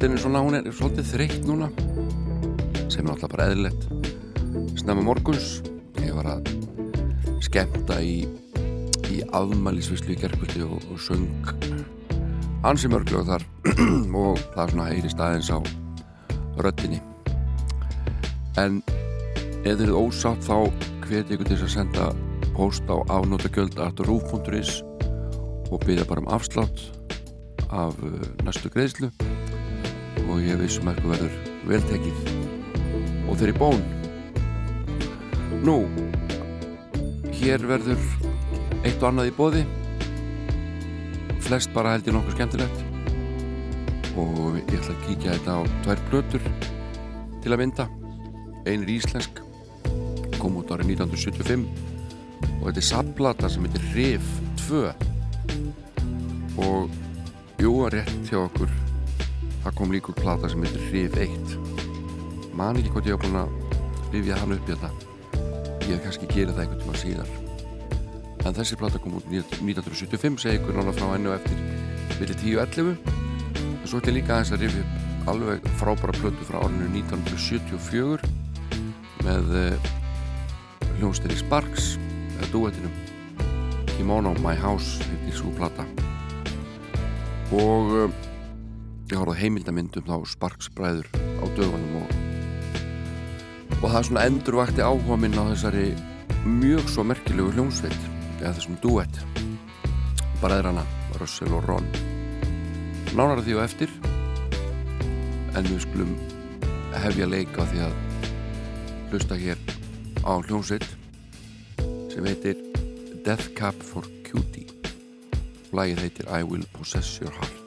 og röddin er svona, hún er svolítið þreytt núna sem er alltaf bara eðlilegt. Snemma morguns ég var að skemmta í í afmælisvislu í gerðkvöldi og, og söng ansi mörglu og þar og það er svona heyri staðins á röddinni. En Ef þið eruð ósátt þá hveti ykkur til að senda post á afnótagjöld.ruf.is og byrja bara um afslátt af uh, næstu greiðslu og ég vissum eitthvað verður veltekið og þeir í bón. Nú, hér verður eitt og annað í bóði, flest bara held ég nokkuð skemmtilegt. Og ég ætla að kíkja þetta á tvær blötur til að mynda. Einn er íslensk kom út árið 1975 og þetta er saplata sem heitir Rif 2 og jú að rétt hjá okkur það kom líka úr plata sem heitir Rif 1 man ekki hvort ég á búin að rifja hann upp í þetta ég kannski gerið það einhvern tíma síðar. En þessi plata kom út 1975 segi ykkur nána frá hennu eftir vilja 10-11 og svo ætti líka aðeins að rifja upp alveg frábæra plötu frá árinu 1974 með eh, hljómsdýri Sparks eða duettinum Kimono My House heitir svo plata. Og um, ég horfði heimildamindum þá Sparks bræður á dögunum og, og það svona endurvakti áhuga minn á þessari mjög svo merkilegu hljómsveit eða þessum duett bræðrana Russell og Ron. Nánara því og eftir en við skulum hefja leika því að hlusta hér á hljómsveit sem heitir Death Cab for Cutie. Og lagið heitir I Will Possess Your Heart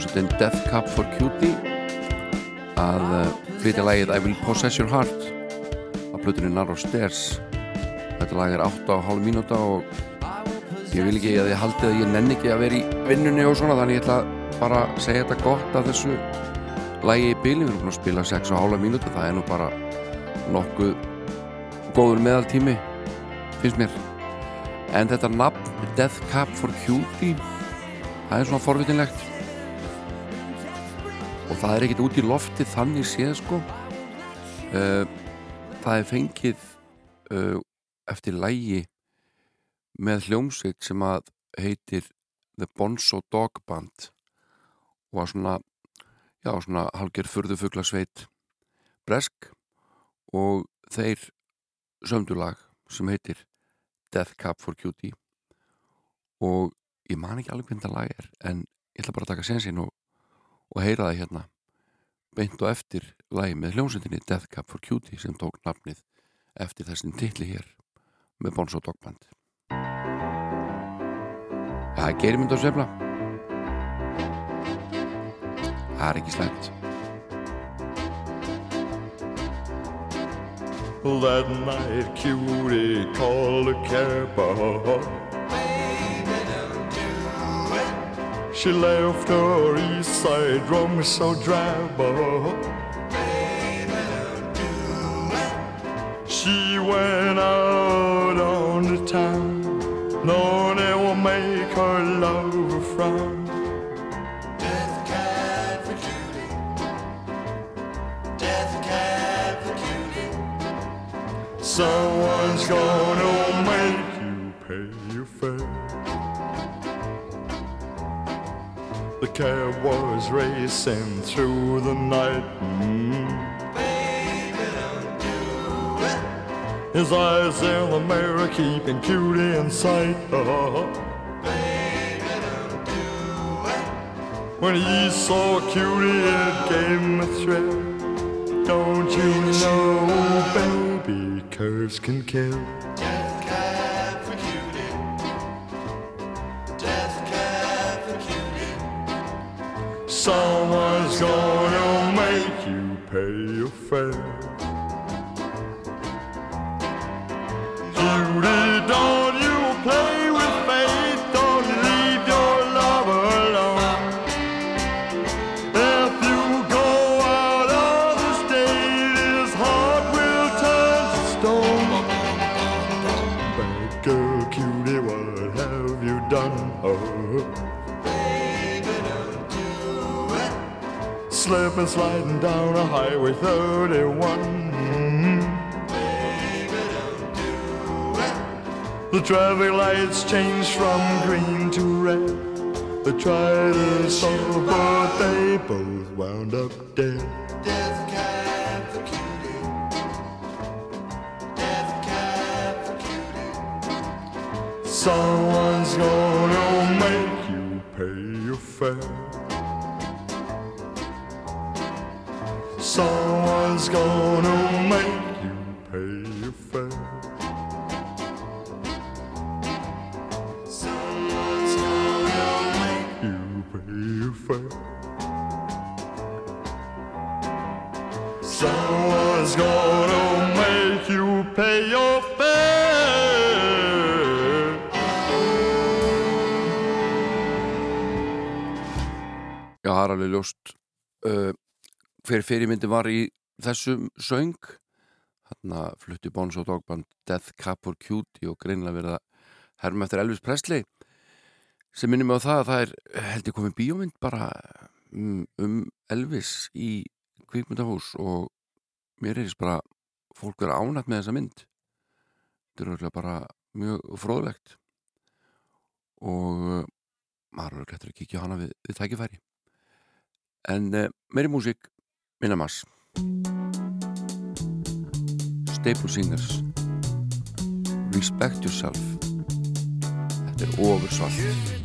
hljómsveitin Death Cup for Cutie. Að uh, flytja lægið I Will Possess Your Heart. Á plutunni Narrow Stairs. Þetta lag er 8,5 mínúta og ég vil ekki að ég haldi að ég nenni ekki að vera í vinnunni og svona þannig ég ætla bara að segja þetta gott af þessu lægi í bíli, við erum búin að spila 6,5 mínúta, það er nú bara nokkuð góður meðaltími finnst mér. En þetta nafn Death Cup for Cutie það er svona forvitinlegt og það er ekkert út í lofti þannig séð sko. Uh, það er fengið uh, eftir lægi með hljómsveit sem að heitir The Bonzo Dog Band. Og að svona já svona halger furðufuglasveit Bresk. Og þeir sömdulag sem heitir Death Cab for Cutie. Og ég man ekki alveg hvernig það lag er en ég ætla bara að taka sensin og og heyra það hérna beint og eftir lægi með hljómsveitinni Death Cab for Cutie sem tók nafnið eftir þessin tilli hér með Bonzo Dogband Það er gerimund að svefla Það er ekki slæmt. That night cutie called a cab She left her east side room so drab. She went out on the town. No one will make her love a frown. Death cab for cutie. Death cab for cutie. Someone's gonna The cab was racing through the night. Mm. Baby, don't do it. His eyes in the mirror keeping cutie in sight. Uh-huh. Baby, don't do it. When he saw cutie, it gave him a thrill. Don't you know, baby, curves can kill. Someone's gonna make you pay your fare. Judy, don't slipping, sliding down a highway 31. The traffic lights change from green to red. They tried to stop, but they both wound up dead. Death cab for cutie. Death cab for cutie. Someone's gonna make you pay your fare. Someone's gonna make you pay your fare. Someone's gonna make you pay your fare. Someone's gonna make you pay your fare. Já, það er alveg ljóst uh, hver fyrirmyndi var í þessum söng. Hann flutti Bones og Dogband Death Cab for Cutie og greinlega verið að herma eftir Elvis Presley. Sem minnum á það að það er heldur komið bíómynd bara um, um Elvis í kvikmyndahús og mér er bara fólk vera ánætt með þessa mynd. Þetta er auðvitað bara mjög fróðlegt. Og maður er auðvitað að kíkja hana við, við tækifæri. En uh, meiri músík minna mass Staple Singers. Respect Yourself. Þetta er ofursvalt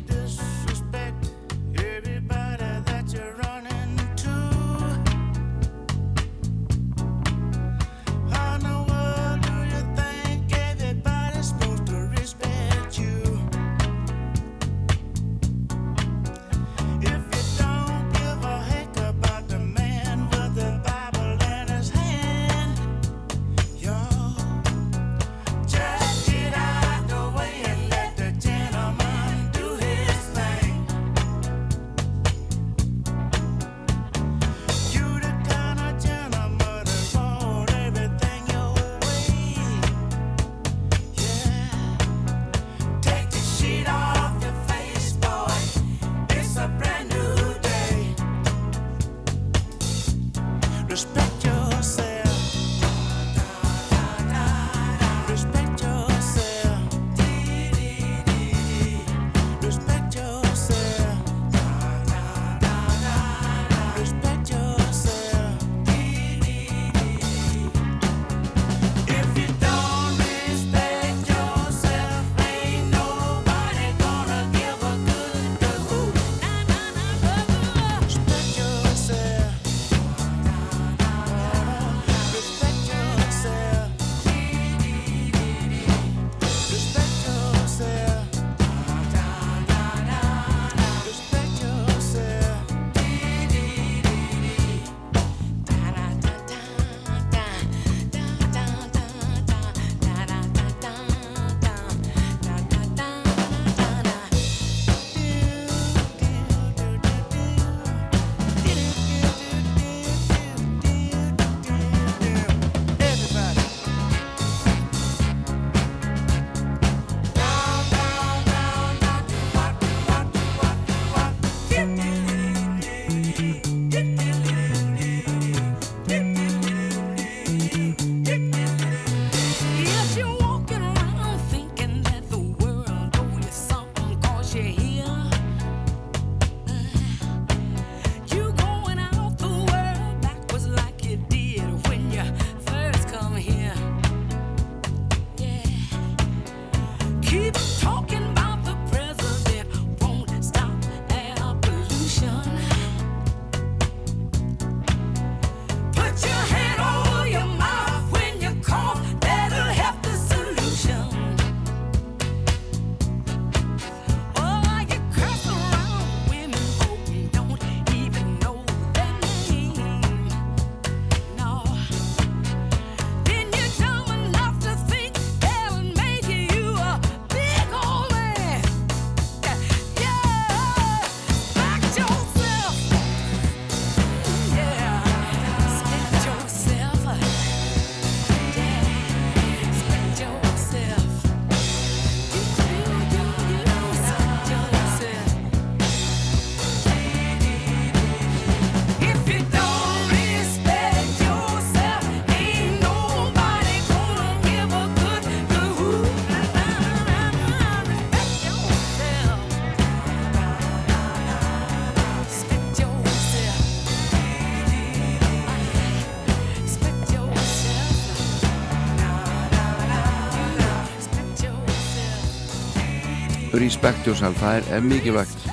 respect yourself, það er, er mikilvægt.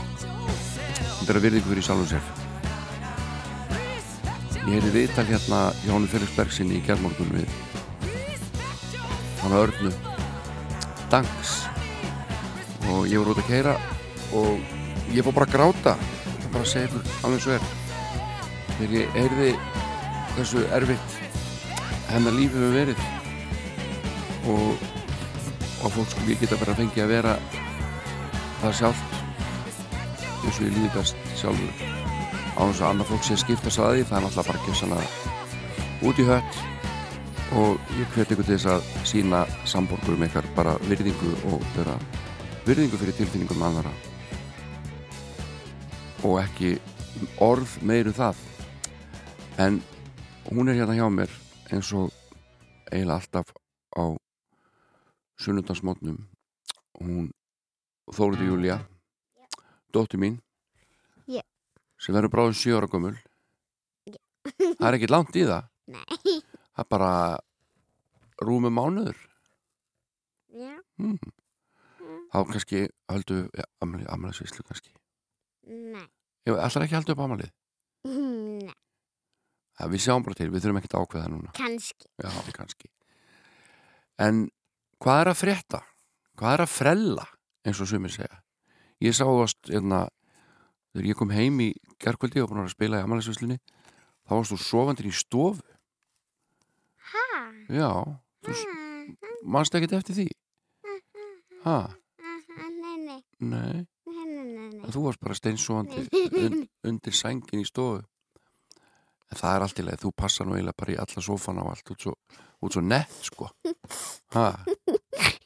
Þetta er að virðingu fyrir sjálfum sér. Ég heyrði viðtal hérna Jónu Felix Bergsinni í gerðmorgun við. Hann að örnu. Danks. Og ég voru út að keira og ég fór bara að gráta. Bara að segja alveg svo er. Þegar ég heyrði hversu erfitt hennar lífi hefur verið og og fólk skulle geta bara fengið að vera það sjálft eins og ég líði best sjálfur. Á þess að annað fólk sé að skipta því það er náttúrulega bara ekki svona út í hött. Og ég hveti ykkur til þess að sína samborgurum ykkar bara virðingu og vera virðingu fyrir tilfinningum annara og ekki orð meiru það. En hún er hérna hjá mér eins og eiginlega alltaf á sunnundansmótnum hún Þóruði Júlia dóttir mín Já. sem verður bráðum 7 ára gömul það er ekki langt í það Nei. það er bara rúmi mánuður Já. mm. þá kannski höldu amali, amalisvislu kannski ætlar ekki halda upp amalið Nei. það, við sjáum bara til, við þurfum ekkert að ákveða núna Kanski. já, kannski en hvað er að frétta? hvað er að frella eins og sumir segja. Ég sá það hérna, þegar ég kom heim í gerkvöldi og búin að spila í amalisvislinni þá varst þú sofandinn í stofu. Ha? já, manst ekkert eftir því? Ha, Nei, nei. nei. Þú varst bara steinsofandi und, undir sængin í stofu. En það er allt í leið þú passar nú eiginlega bara í alla sofana og allt út svo, út svo nett sko. Ha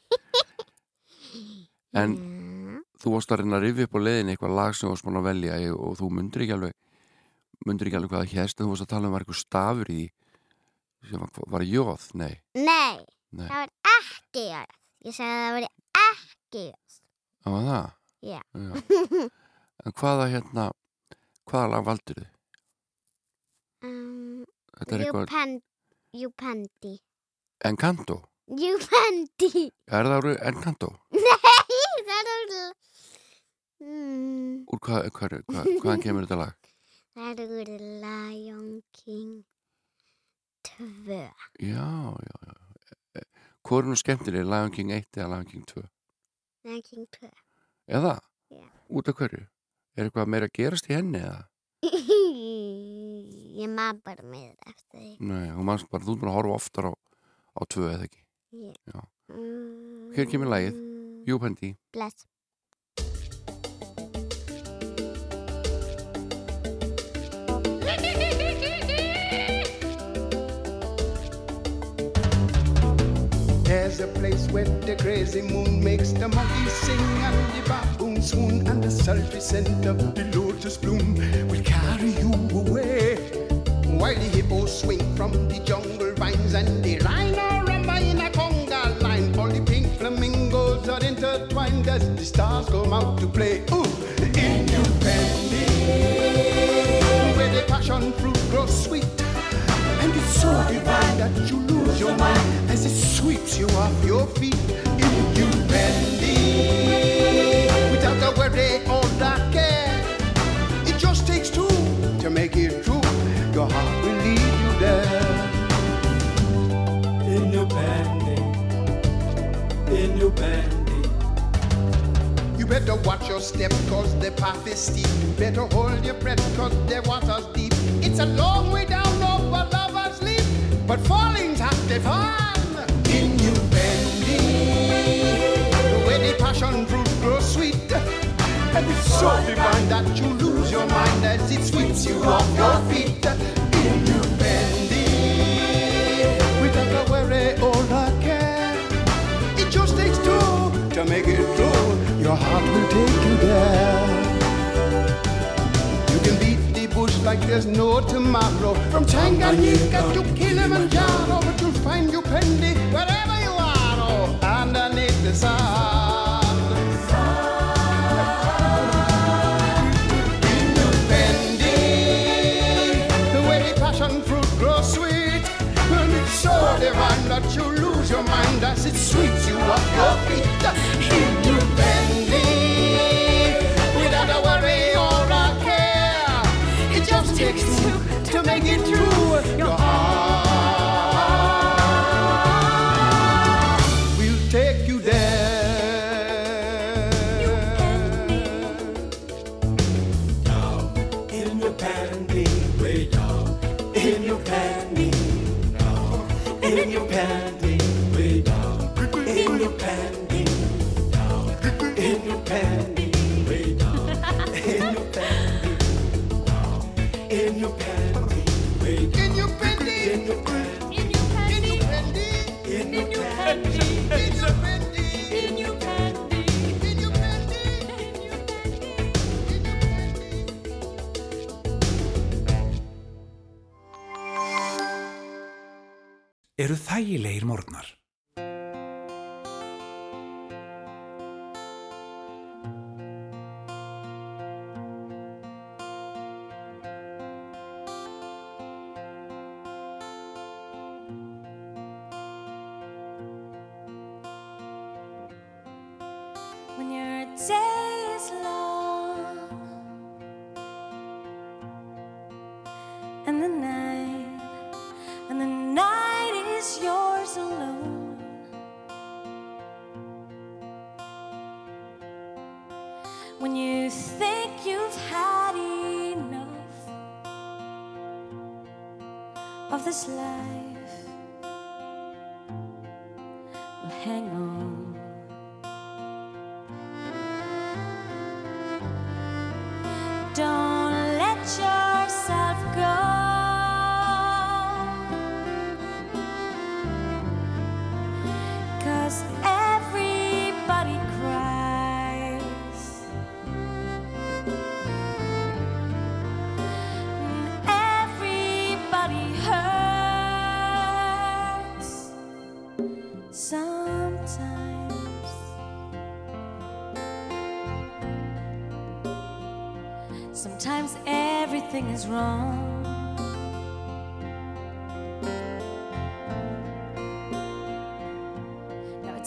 en Já. þú varst að reyna að rifja upp á leiðin eitthvað lag sem þú varst búin að velja og þú mundir ekki alveg mundir ekki alveg hvað það hérst en þú varst að tala um eitthvað stafur í sem var, var jóð, nei, Nei, nei, það var ekki jörð. Ég sagði að það var ekki jörð. það var það Já. en hvaða hérna hvaða lag valdur þið? Um, eitthvað Jupendi. Encanto, Jupendi. er það Encanto? Nei. Mm, Úr hvað, hvað, hvað, hvaðan kemur þetta lag? það er úr Lion King 2. Já, já, já Hvor er nú skemmtileg, Lion King 1 eða Lion King 2? Lion King 2. Eða? Já. Út af hverju? Er eitthvað meira að gerast í henni eða? Ég maður bara með eftir því. Nei, hún manns bara, þú ert bara að horfa oftar á, á tvö eða ekki. Já. Mm, Hér kemur lagið. Jú, Pendi. Bless. There's a place where the crazy moon makes the monkeys sing and the baboon swoon and the sultry scent of the lotus bloom will carry you away. While the hippos swing from the jungle vines and the rhino rumba in a conga line. All the pink flamingos are intertwined as the stars come out to play. Ooh, independent, where the passion fruit grows sweet. So divine that you lose your mind as it sweeps you off your feet. If you it without a worry or a care, it just takes two to make it true. Your heart will lead you there. in your bandy, in your bandy. You better watch your step cause the path is steep. Better hold your breath cause the water's deep. It's a long way down leap, but falling's half the fun. In you bending, the way the passion fruit grows sweet. And it's so divine that you lose your mind as it sweeps you off your feet. In you bending, without a worry or a care. It just takes two to make it true. Your heart will take like there's no tomorrow. From Tanganyika to Kilimanjaro, but you'll find you pendy wherever you are, oh, underneath the sun. Pendy, the way passion fruit grows sweet, and it's so divine that you lose your mind as it sweeps you off your feet. get through. þægilegir morgnar.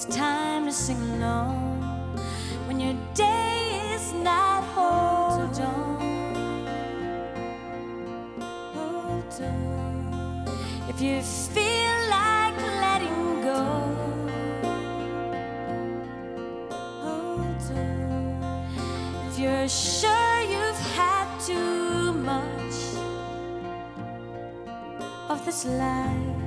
It's time to sing along when your day is not hold on. Hold on. If you feel like letting go, hold on. If you're sure you've had too much of this life.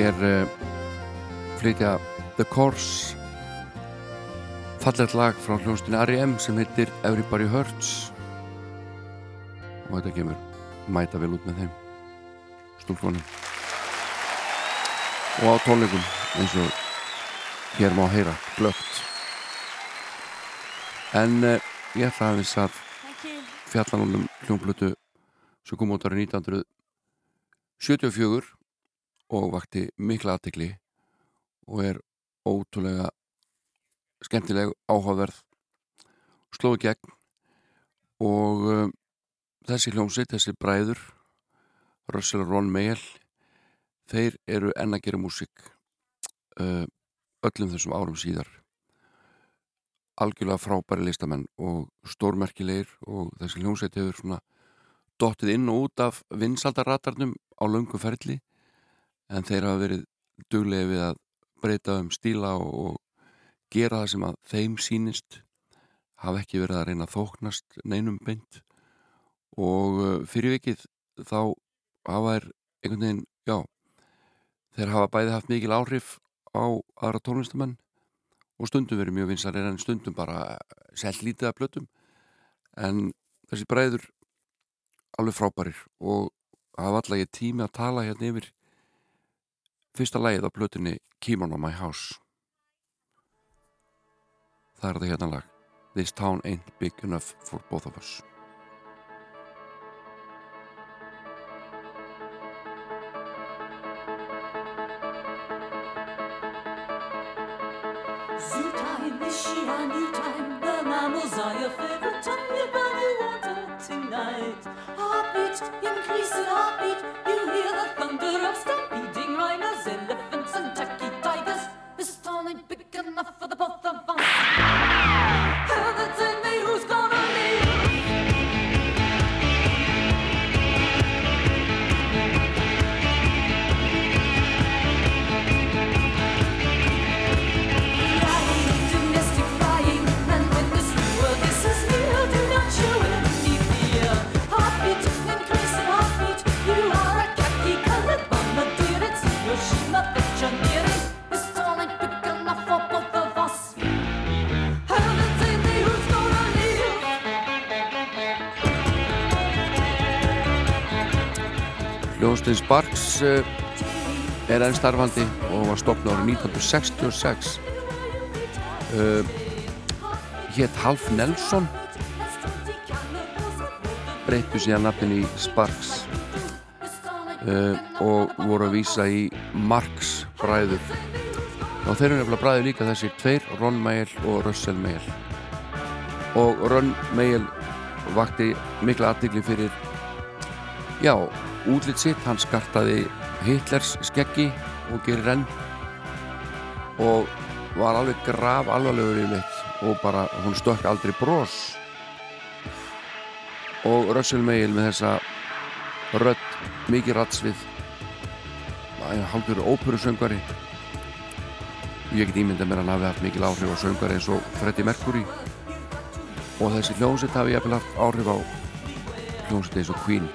Hér uh, flytja The Course fallegt lag frá hljónstinni R.E.M. sem heitir Everybody Hurts. Og þetta kemur mæta vel út með þeim stúlkonum og á tónleikum eins og hér má heyra glögt en uh, ég ætla aðeins að fjallan um hljónblötu sem kom út árið 1974 og vakti mikla aðtekli og er ótrúlega skemmtileg, áhugaverð. Slói gegn og uh, þessi hljómsitt, þessi bræður Russell og Ron Mayall þeir eru enn að gera músík uh, öllum þessum árum síðar. Algjörlega frábæri listamenn og stórmerkilegir og þessi hljómsveit hefur svona dottið inn og út af vinsaldarratarnum á löngum ferli en þeir hafa verið duglega við að breyta um stíla og, og gera það sem að þeim sínist hafa ekki verið að reyna að þóknast neinum beint. Og uh, fyrir vikið þá hafa þær einhvern veginn, já þeir hafa bæði haft mikil áhrif á aðra tónlistamenn og stundum verið mjög vinsarir en stundum bara selt lítið af blötum en þessi bræður alveg frábærir og hafa alltaf ég tími að tala hérna yfir fyrsta lagið á blötunni on my house. Það er þetta hérna lag. This town ain't big enough for both of us. Burning water tonight. Heartbeat, heartbeat. You hear the thunder of stampeding rhinos, elephants, and tacky tigers. This town ain't big enough for the both of us. Hljóðstinn Sparks uh, er enn starfandi og var stopnað árið 1966 uh, hétt Half Nelson. Breyttu síðan nafnin í Sparks. Uh, og voru að vísa í Marx bræður. Og þeir eru nefnilega bræður líka þessir tveir Ron Mayall og Russell Mayall. Og Ron Mayall vakti mikla aðdegli fyrir já, útlitt sitt hann skartaði Hitlers skeggi og gerir enn og var alveg graf alvarlegur yfirleitt og bara hún stökk aldrei bros. Og Russell Mayall með þessa rödd, mikið rattsvið haldur óperusöngvari. Ég get ímyndað mér að hann hafi haft mikil áhrif á söngvari eins og Freddie Mercury. Og þessi hljómsett hafi ég haft áhrif á hljómsett eins og Queen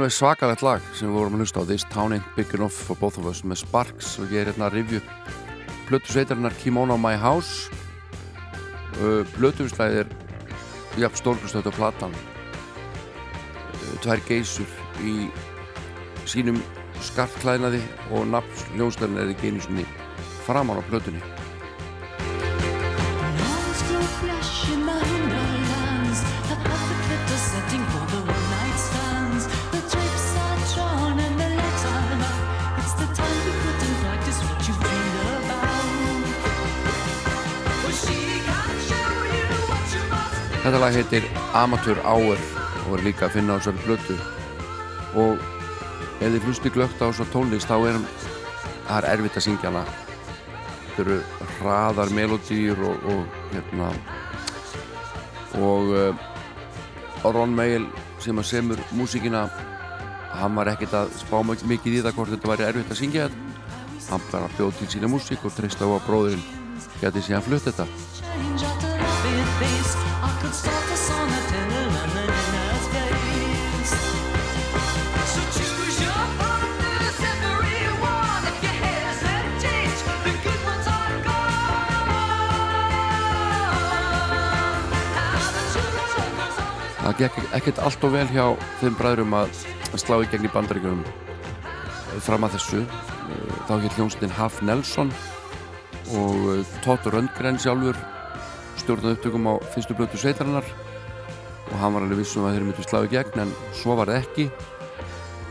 alveg svakalegt lag sem við vorum að hlusta á. This Town Ain't Big Enough for Both of Us með Sparks. Og ég er hérna að rifju Plötu sveitarinnar Kimono My House. Uh, Plötuvislæðið er jafn stórkustöð á platan. Uh, Tvær geysur í sínum skartklæðnaði og nafns hljónstarinn er ekki einu sinni framan á plötunni Þetta lag heitir Amateur Hour og er líka að finna á þessari plötu. Og ef þið hlusti glögt á þessa tónlist þá er það er erfitt að syngja hana. Þetta eru hraðar melodýr og, og hérna og uh, Ron Mail sem að semur músíkina hann var ekkert að spá mikið í það hvort þetta væri erfitt að syngja. Þetta hann bara bjóð til sína músík og treyst á að bróðurinn geti síðan flutt þetta face. I could start a song and tell a nana's face. So choose your partners, everyone. If you hesitate, the good ones are gone. On. Það gekk ekkert allt og vel hjá þeim bræðurum að slá í gegn í bandaríkjunum fram að þessu. Eh, Þá hér hljómsveitin Haf Nelson og eh, Todd Röndgren sjálfur stjórnaði upptökum á fyrstu blötu sveitarinnar. Og hann var alveg vissum að þeir myndu slá í gegn en svo var það ekki.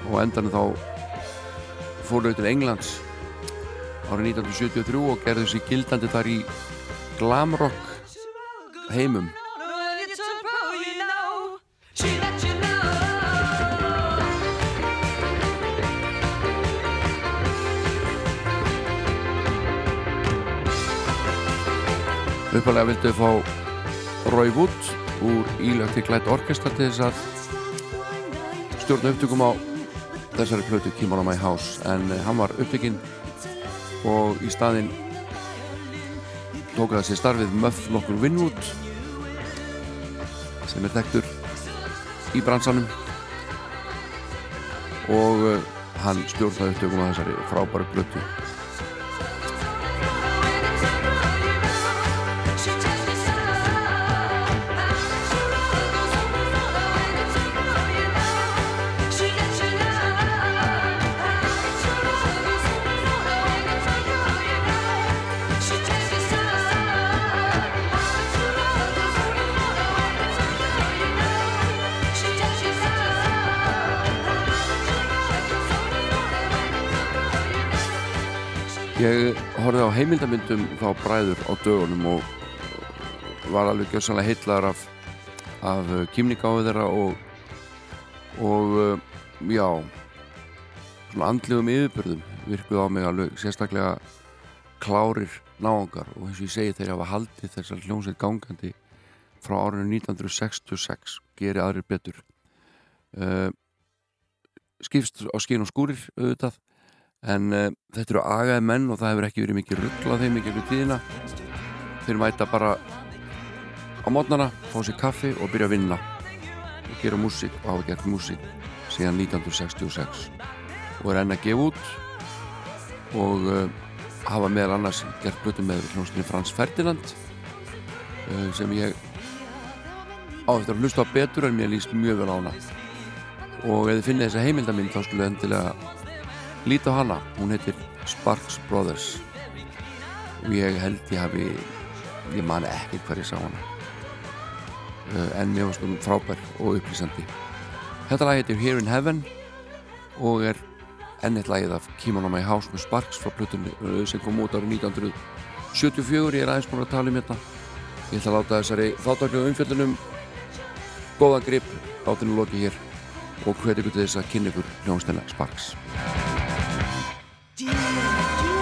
Og endan þá fóru þau til Englands árið 1973 og gerðu sér gildandi þar í glamrock heimum Uppalega vildu fá Roy Wood úr ílökti klætt orkestra til þess að stjórna upptökum á þessari plötu Kim on My House. En eh, hann var upptökinn og í staðinn tók það sér starfið Muff nokkur Winwood sem er þekktur í bransanum. Og eh, hann stjórnaði upptökum á þessari frábæru plötu heimildamyndum þá bræður á dögunum og var alveg gjössanlega heitlaður af, af kýmningáðu þeirra og, og uh, já, svona andlegum yfirbörðum virkuð á mig alveg sérstaklega klárir náangar og eins og ég segi þeir hafa haldið þessar hljómsveit gangandi frá árinu 1966 geri aðrir betur. Uh, skipst á skinn og skúrir auðvitað en uh, þetta eru agaði menn og það hefur ekki verið mikið ruggla þeim í gegnum tíðina. Þeir mæta bara á mótnana, fá sér kaffi og byrja að vinna. Og gera músík og hafa gert músík síðan 1966 og er enn að gefa út og uh, hafa meðal annars gert blötu með hljómsdunni Frans Ferdinand uh, sem ég á eftir að hlusta á betur en mér líst mjög vel á hana. Og ef þið finnið þessa heimildamind þá skulle endilega líta á hana, hún heitir Sparks Brothers. Og ég held ég hafi ég man ekki hver ég sá hana. Uh, en mér varst hún frábær og upplýsandi. Þetta lag heitir Here in Heaven og er ennitt lagið af Kim on My House með Sparks frá plutunni uh, sem kom út árið 1974 ég er aðeins búin að tala um þetta ég ætla að láta þessari þáttaklega umfjöldunum góðan grip látinu loki hér. Og ykkur til þess að kynna ykkur hljónstæna Sparks Do you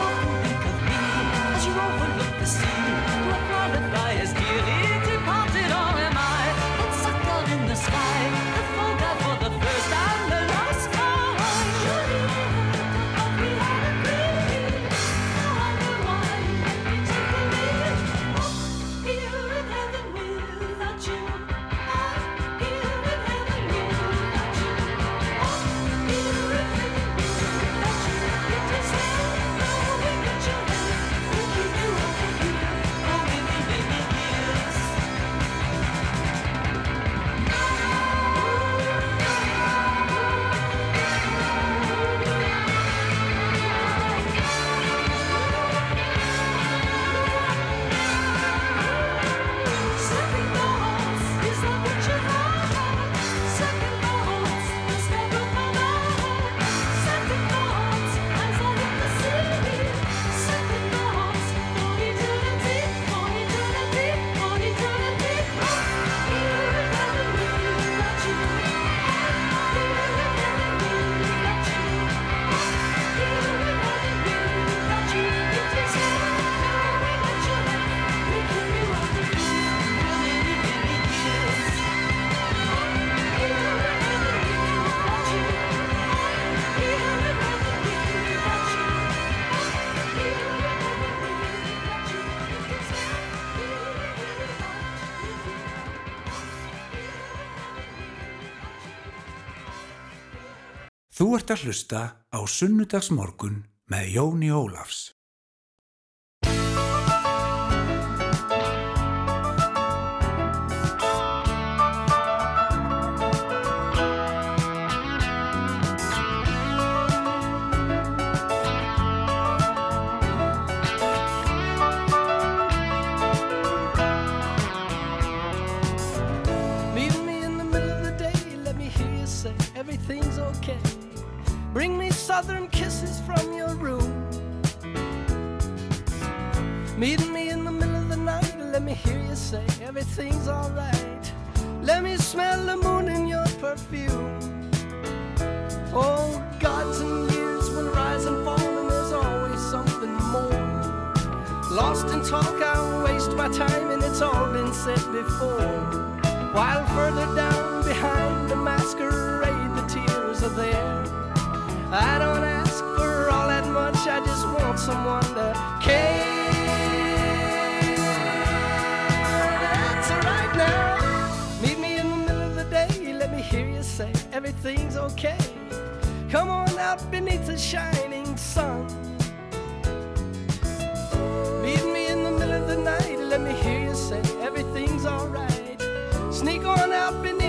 ert að hlusta á Sunnudagsmorgun með Jóni Ólafs. Everything's alright. Let me smell the moon in your perfume. Oh, gods and years will rise and fall, and there's always something more. Lost in talk, I waste my time, and it's all been said before. While further down behind the masquerade, the tears are there. I don't ask for all that much, I just want someone to care. Everything's okay. Come on out beneath the shining sun. Meet me in the middle of the night, let me hear you say everything's alright. Sneak on out beneath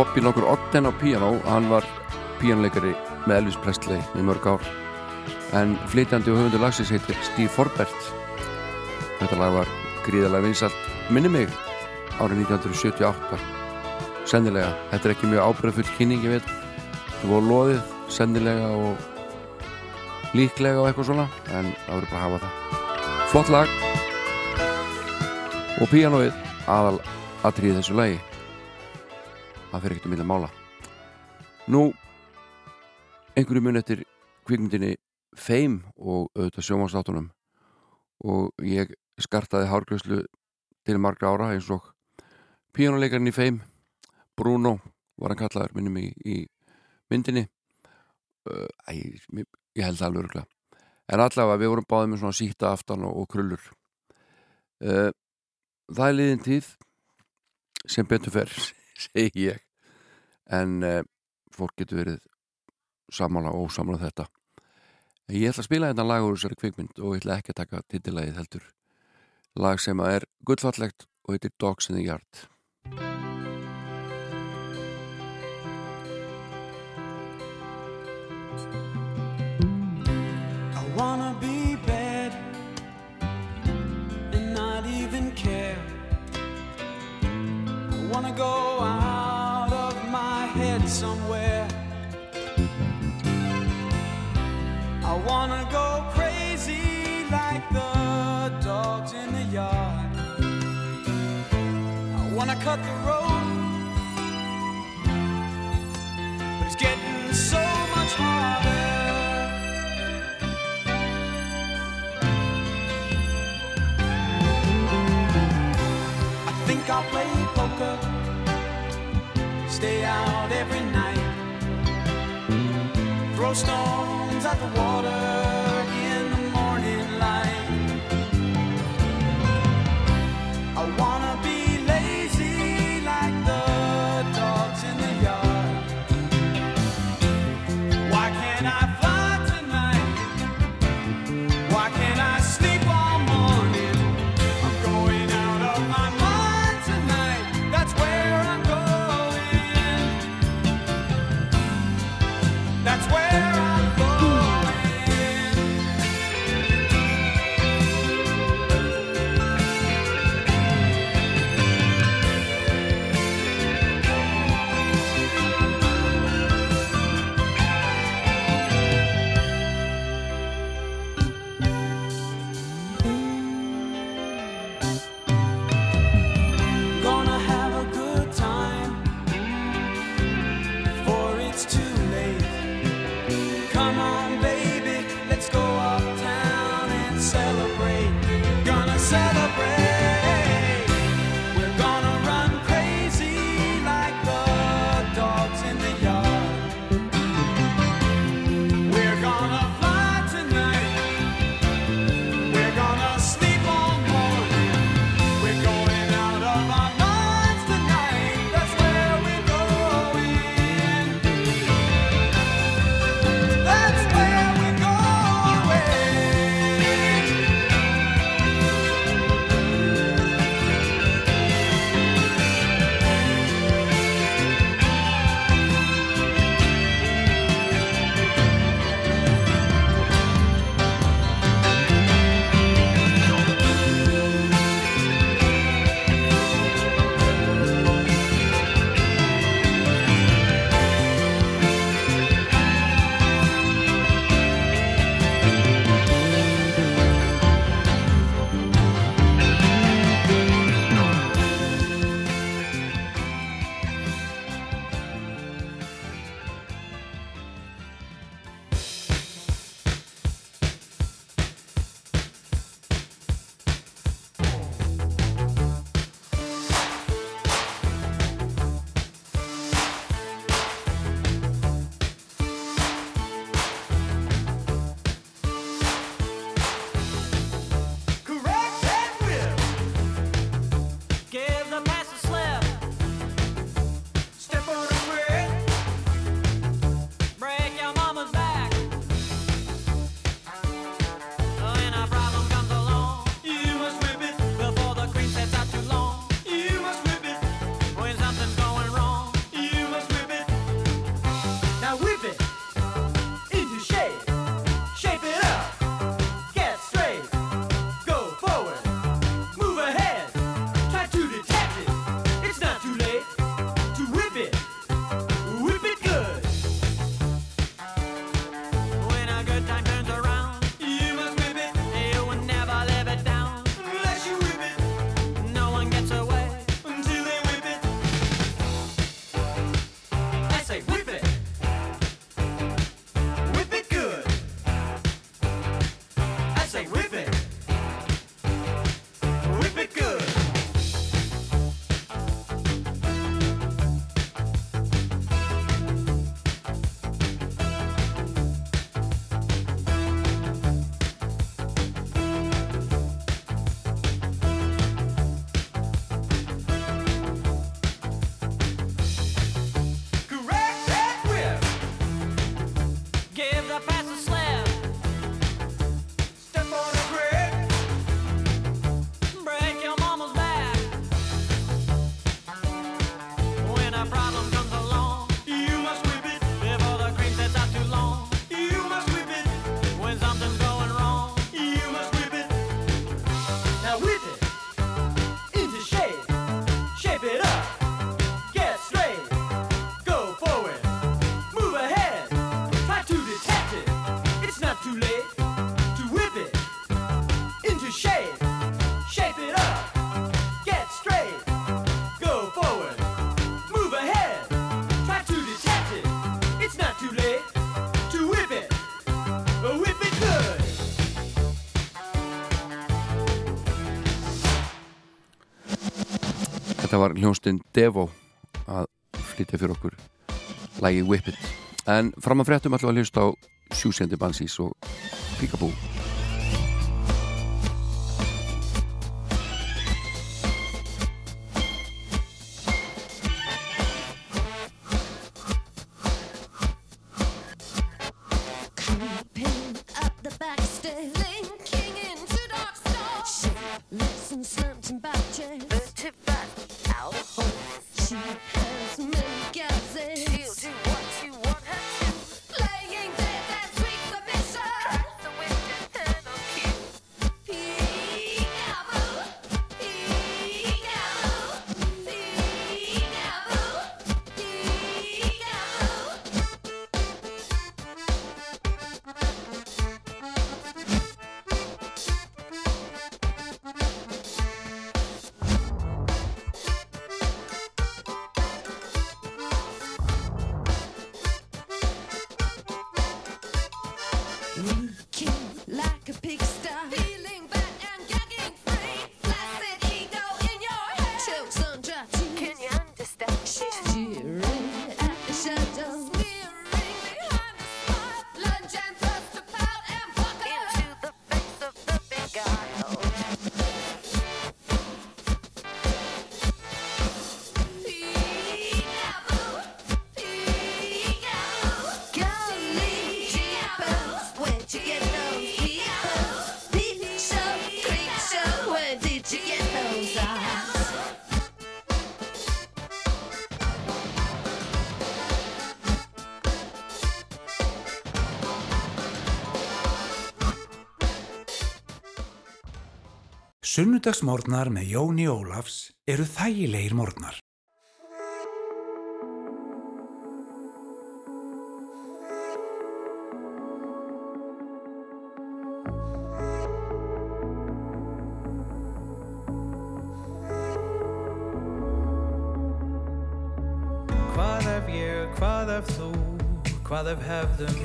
Bobby nokkur Ogden á piano hann var píanoleikari með Elvis Presley í mörg ár. En flytjandi og höfundur lagsins heitir Steve Forbert. Þetta lag var gríðarlega vinsalt minni mig árið 1978 sennilega, þetta er ekki mjög ábyrðafull kynning ég veit, það voru loðið sennilega og líklega og eitthvað svona en það verður bara að hafa það. Flott lag. Og píanoið aðal atriði þessu lagi það fyrir ekkert um milli mála. Nú einhverju mun eftir kvikmyndinni Fame og auðvitað sjómanstáttunum og ég skartaði hárgröðslu til margra ára eins og píjónuleikarinn í Fame Bruno var hann kallaður minnum í, í myndinni. Æ, ég, held það alveg örgulega en allavega við vorum báðið með svona síta aftan og, og krullur. Það er liðin tíð sem betur fer segi ég. En uh, fólk getur verið samála og ósamála þetta. Ég ætla að spila þetta lag úr þessari kvikmynd og ég ætla ekki að taka titillægið heldur. Lag sem er gullfallegt og heitir Dogs in the Yard. I wanna be bad and not even care. I wanna go Wanna cut the road. But it's getting so much harder. I think I'll play poker, stay out every night, throw stones at the water. Þetta var hljónstinn Devo að flytja fyrir okkur lægi Whippet. En fram að fréttum alltaf að hlusta á sjúsendi bansís og Píkabú Sunnudagsmórnar með Jóni Ólafs eru þægilegir mórnar. Hvað ef ég, hvað ef þú, hvað ef hefðum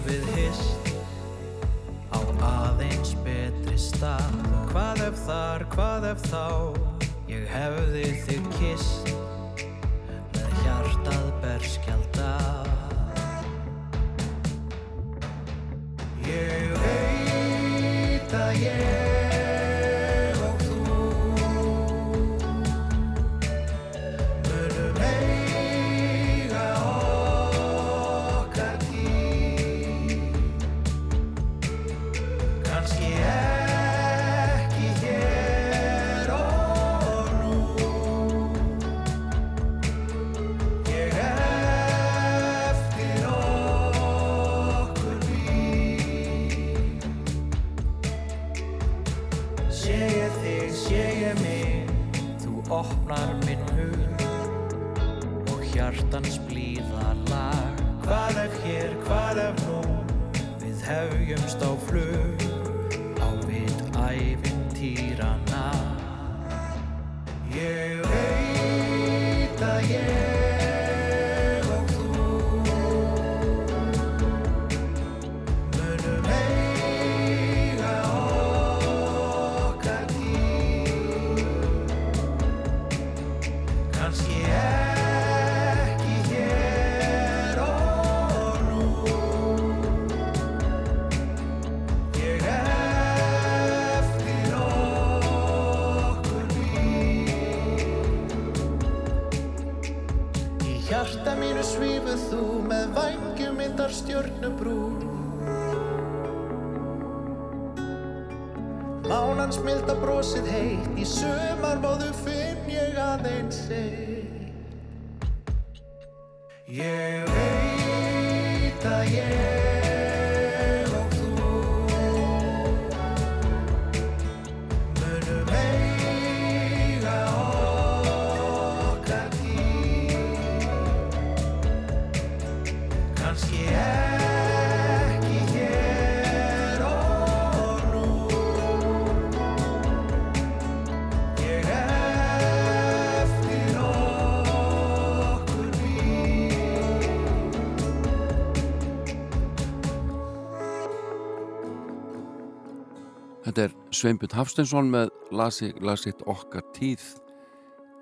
Sveinbjörn Hafstensson með lasi, lasitt okkar tíð.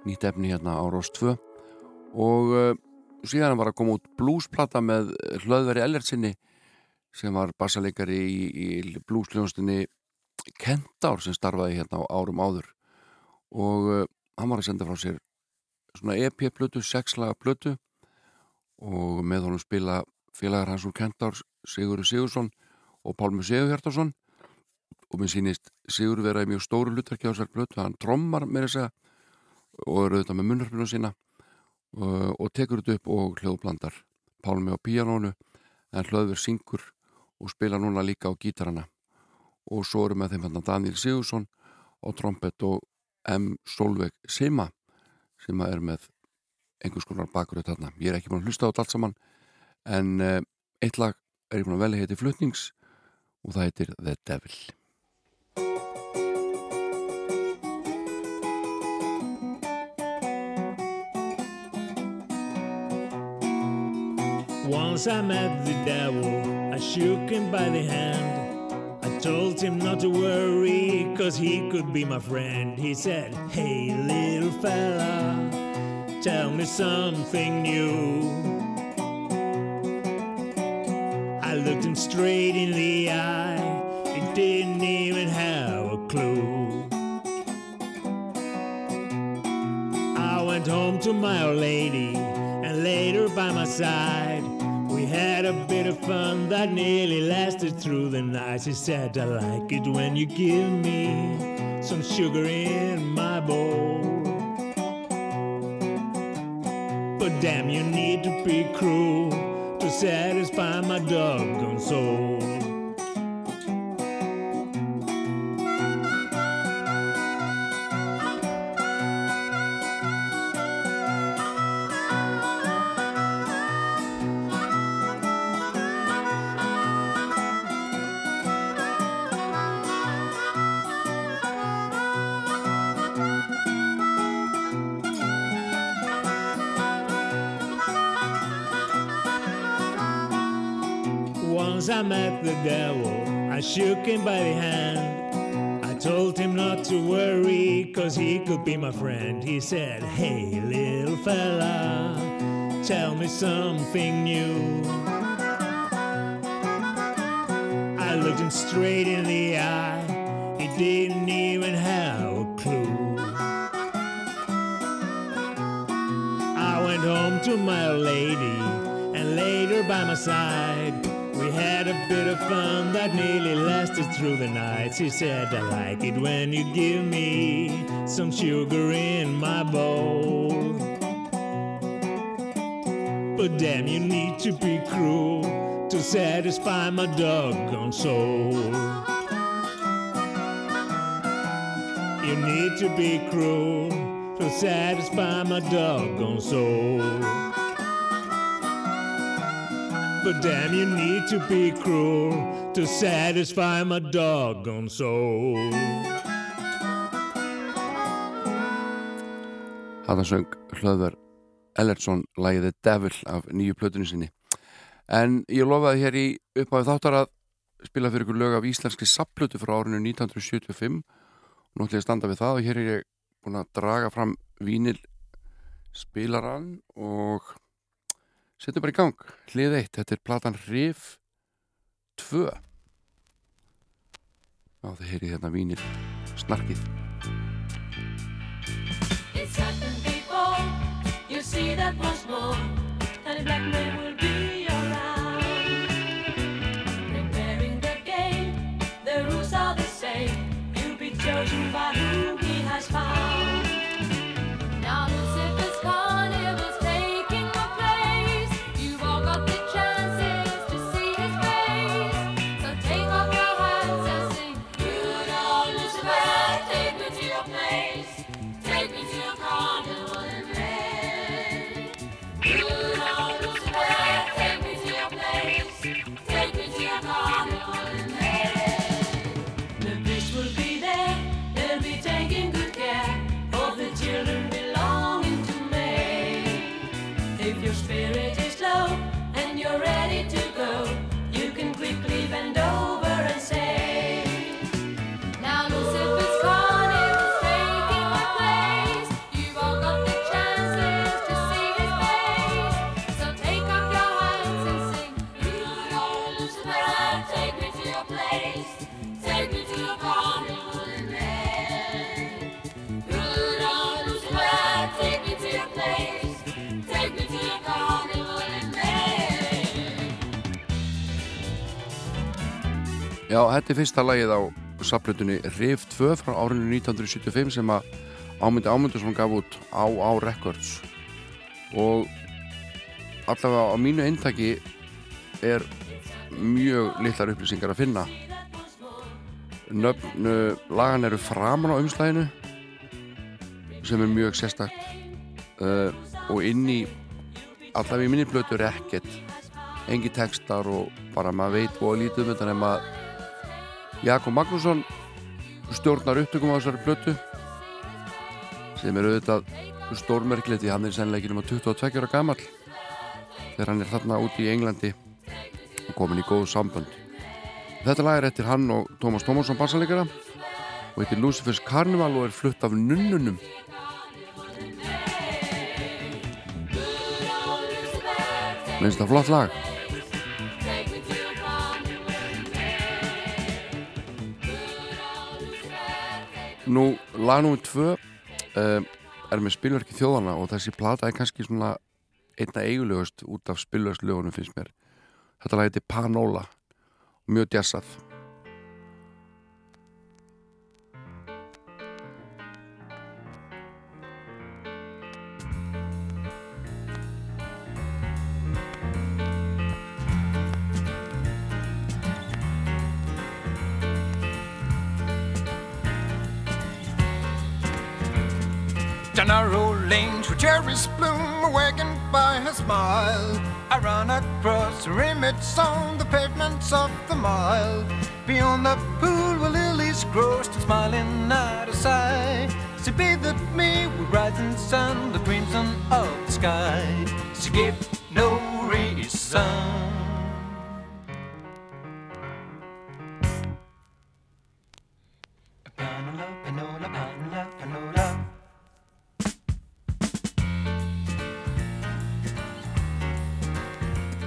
Nýtt efni hérna á Rós 2 og uh, síðan var að koma út blúsplata með hlöðveri Ellertsinni sem var bassalegari í, í blúsljónstinni Kentár sem starfaði hérna á árum áður. Og uh, hann var að senda frá sér svona EP-plötu, sexlaga plötu. Og með honum spila félagar hans úr Kentár Sigurður Sigursson og Pálmi Sigur Hjartarsson og mér sýnist Sigur vera í mjög stóru hlutverki á þessar blötu, hann trommar með þess að og eru auðvitað með munnarfinu sína og, og tekur þetta upp og hljóðblandar Pálmi á píanónu en hlöður syngur og spila núna líka á gítarana og svo eru með þeim hann Daniel Sigursson og trompet og M. Solveig Sima sem er með einhvers konar bakuröð þarna. Ég er ekki búin að hlusta á þetta allt saman en uh, eitt lag er ég búin að velja heiti Flutnings og það heitir The Devil. Once I met the devil, I shook him by the hand. I told him not to worry, cause he could be my friend. He said, Hey, little fella, tell me something new. I looked him straight in the eye, he didn't even have a clue. I went home to my old lady and laid her by my side. We had a bit of fun that nearly lasted through the night. She said, I like it when you give me some sugar in my bowl. But damn, you need to be cruel to satisfy my doggone soul. Devil, I shook him by the hand. I told him not to worry, cause he could be my friend. He said, Hey, little fella, tell me something new. I looked him straight in the eye, he didn't even have a clue. I went home to my lady and laid her by my side. Had a bit of fun that nearly lasted through the night. She said, I like it when you give me some sugar in my bowl. But damn, you need to be cruel to satisfy my doggone soul. You need to be cruel to satisfy my doggone soul. But damn, you need to be cruel to satisfy my doggone soul. Þarna söng hlöðver Ellertsson lægiði Devil af nýju plötunni sinni. En ég lofaði hér í uppáðið þáttar að spila fyrir ykkur lög af íslenski sapplötu frá árinu 1975 og nú ætlum ég að standa við það og hér er ég búin að draga fram vínil spilaran og setjum bara í gang hlið eitt, þetta er platan Rif 2 Já, það heyrið hérna vínil snarkið It's happened before. You see that once more, and the black man will be around. Preparing the game, the rules are the same. You'll be chosen by whom he has found. Já, þetta er fyrsta lagið á saplutunni Rif 2 frá árinu 1975 sem að Ámyndi Ámyndarsson gaf út á á Records. Og allavega á mínu eintaki er mjög litlar upplýsingar að finna. Nöfn uh, lagan eru framan á umslæðinu sem er mjög sérstakt. Uh, og inn í allavega í minni blötu er ekkert. Engi textar og bara maður veit og lítið um þetta nema að Jakob Magnússon stjórnar upptökum á þessari blötu sem er auðvitað stórmerkilegt því hann er sennilega ekki nema 22 ára gammal þegar hann er þarna úti í Englandi og komin í góðu sambönd. Þetta lag er eftir hann og Tómas Tómasson bassalegara og heitir Lucifers Carnival og er flutt af nunnunum. Minnst það flott lag Nú, lag nr. 2 um, er með spilverki þjóðana og þessi plata er kannski svona einna eigulegust út af spilverkslögunum finnst mér. Þetta lag heitir Panola mjög djassað. Narrow lanes where cherries bloom, awakened by her smile. I run across her image on the pavements of the mile. Beyond the pool where lilies grow, still smiling at her side. She bathed me with rising sun, the crimson of the sky. She gave no reason.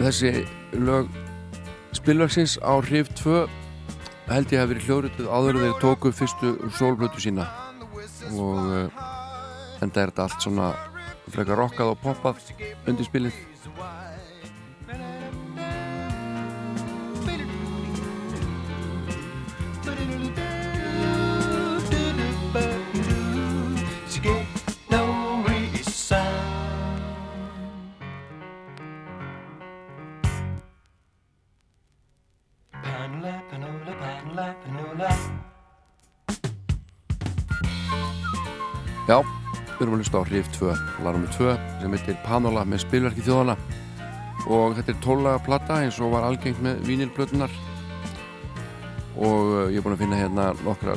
Þessi lög spilverksins á Hrif 2 held ég að verið hljórutuð áður en þeir tóku fyrstu sólblötu sína. Og uh, enda er þetta allt svona frekar rockað og poppað undir spilið við erum að hlusta á Hrif 2 lagnum 2 sem heitir Panola með spilverki þjóðana og þetta er tólaga platta eins og var algengt með vínilblötunar og uh, ég er búin að finna hérna nokkra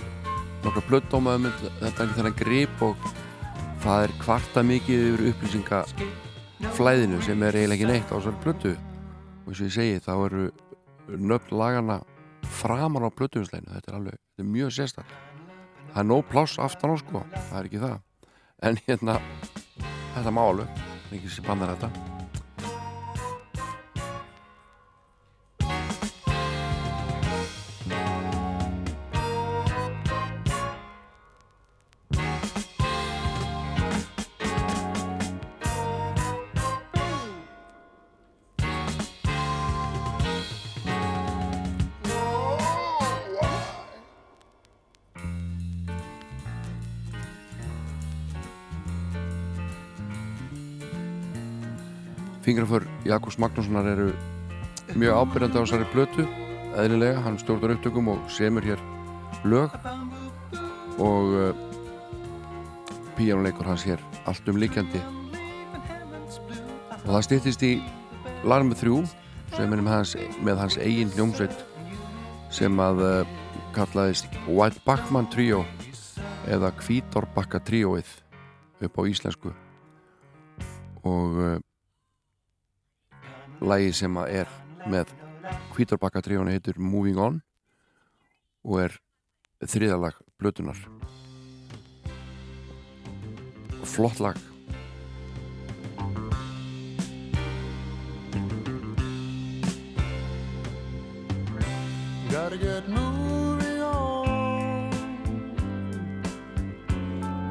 nokkra blöddómaðum með þetta er þennan grip og það er kvarta mikið yfir upplýsingaflæðinu sem er eiginlega ekki neitt á þessari blödu og eins og ég segi þá eru nöfn lagana framan á blöduvinsleginu þetta er alveg, þetta er mjög sérstak það er nóg pláss aftan á sko. Það er ekki það en hérna, þetta má alveg ekki sem bannar þetta Fingraför Jakobs Magnússonar eru mjög ábyrjandi á þessari blötu eðlilega, hann stjórnar upptökum og semur hér lög. Og uh, píjánuleikur hans hér allt um líkjandi og það stýttist í larmu þrjú sem er hans, með hans eigin hljómsveit sem að uh, kallaðist White Backman Trio eða Kvítorbakka Tríóið upp á íslensku. Og uh, lagi sem er með Kvítorbakka tríónu heitir Moving On og er þriðalag blötunar flott lag Gotta get moving on.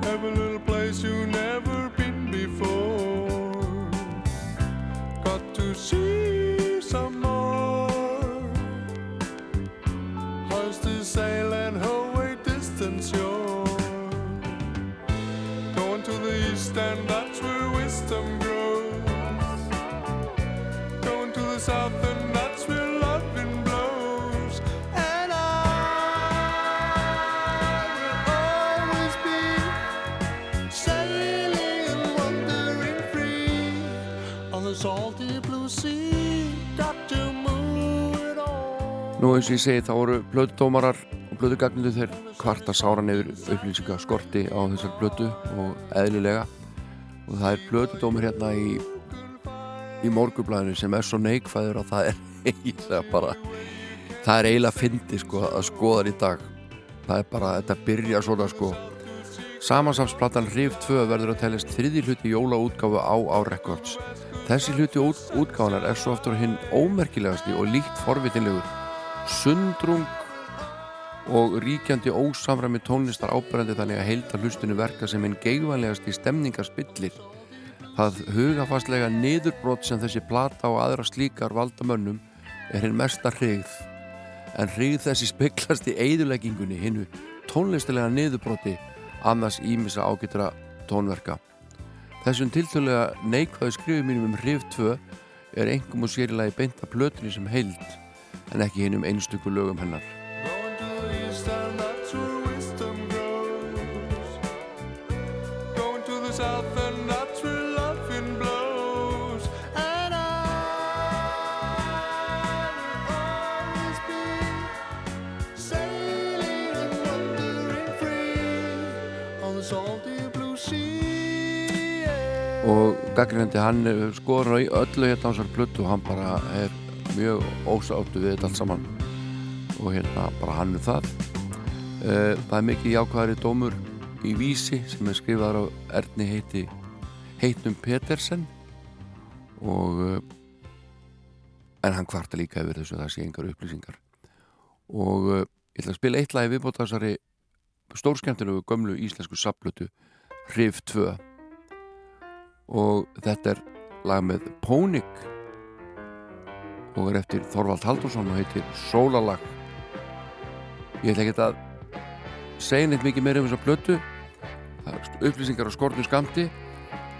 Every little place you never been before. see some more. Hoist the sail and distance. Going to the east and that's where wisdom grows. Going to the south and Nú eins og ég segi þá voru blöðdómarar og blöðugagninu þeir kvarta sáran yfir upplýsinga skorti á þessar blödu og eðlilega. Og það er blöðdómur hérna í í morgublæðinu sem er svo neikvæður að það er eiginlega bara það er eiginlega fyndi sko að skoða það í dag. Það er bara, þetta byrja svona sko. Samansamsplattan Rif 2 verður að teljast þriði hluti jólaútgáfu á á Records. Þessi hluti út, útgáfunar er svo aftur hinn ómerkilegasti og líkt forvitinlegur sundrung og ríkjandi ósamræmi tónlistar ábærandi þannig að heilta hlustinu verka sem hinn geigvanlegasti stemningarspillir. Það hugafastlega niðurbrot sem þessi plata og aðra slíkar valdamönnum er hinn mesta hrigð en hrigð þessi speklast í eigðuleggingunni hinnu tónlistilega niðurbroti annars ímissa ágættra tónverka. Þessum tiltölulega neikvæðu skrifum mínum um hrigð 2 er engum og sérilagi beint að plötunni sem heild en ekki hinn um einstöku lögum hennar. Og gaggrinandi hann eh, skoður í öllu hérna á þessar plötu og hann bara er mjög ósáttu við þetta allt saman. Og hérna bara hann er það. Eh, það er mikið jákvæðari dómur í vísi sem er skrifaður á Erni heiti heitnum Petersen. Og eh, en hann kvarta líka yfir þessu það sé engar upplýsingar. Og eh, ég ætla að spila eitt lagi viðbóta þessari stórskemmtilegu gömlu íslensku saplötu Hrif 2 og þetta er lag með Pónik og er eftir Þorvald Haldursson og heitir Sólalag ég ætla ekki að segja neitt mikið meira um þessa er upplýsingar á skortum skamti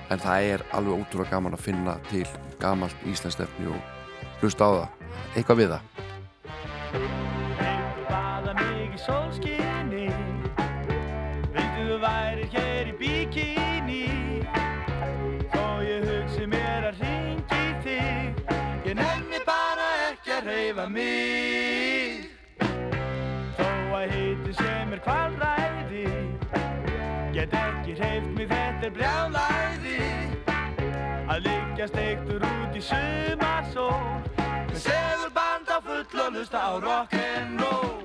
en það er alveg ótrúlega gaman að finna til gamalt íslensstefni og hlusta á það. Eitthvað við það liggja steiktur út í sumarsól. Með segurband á full og lusta á rock'n'roll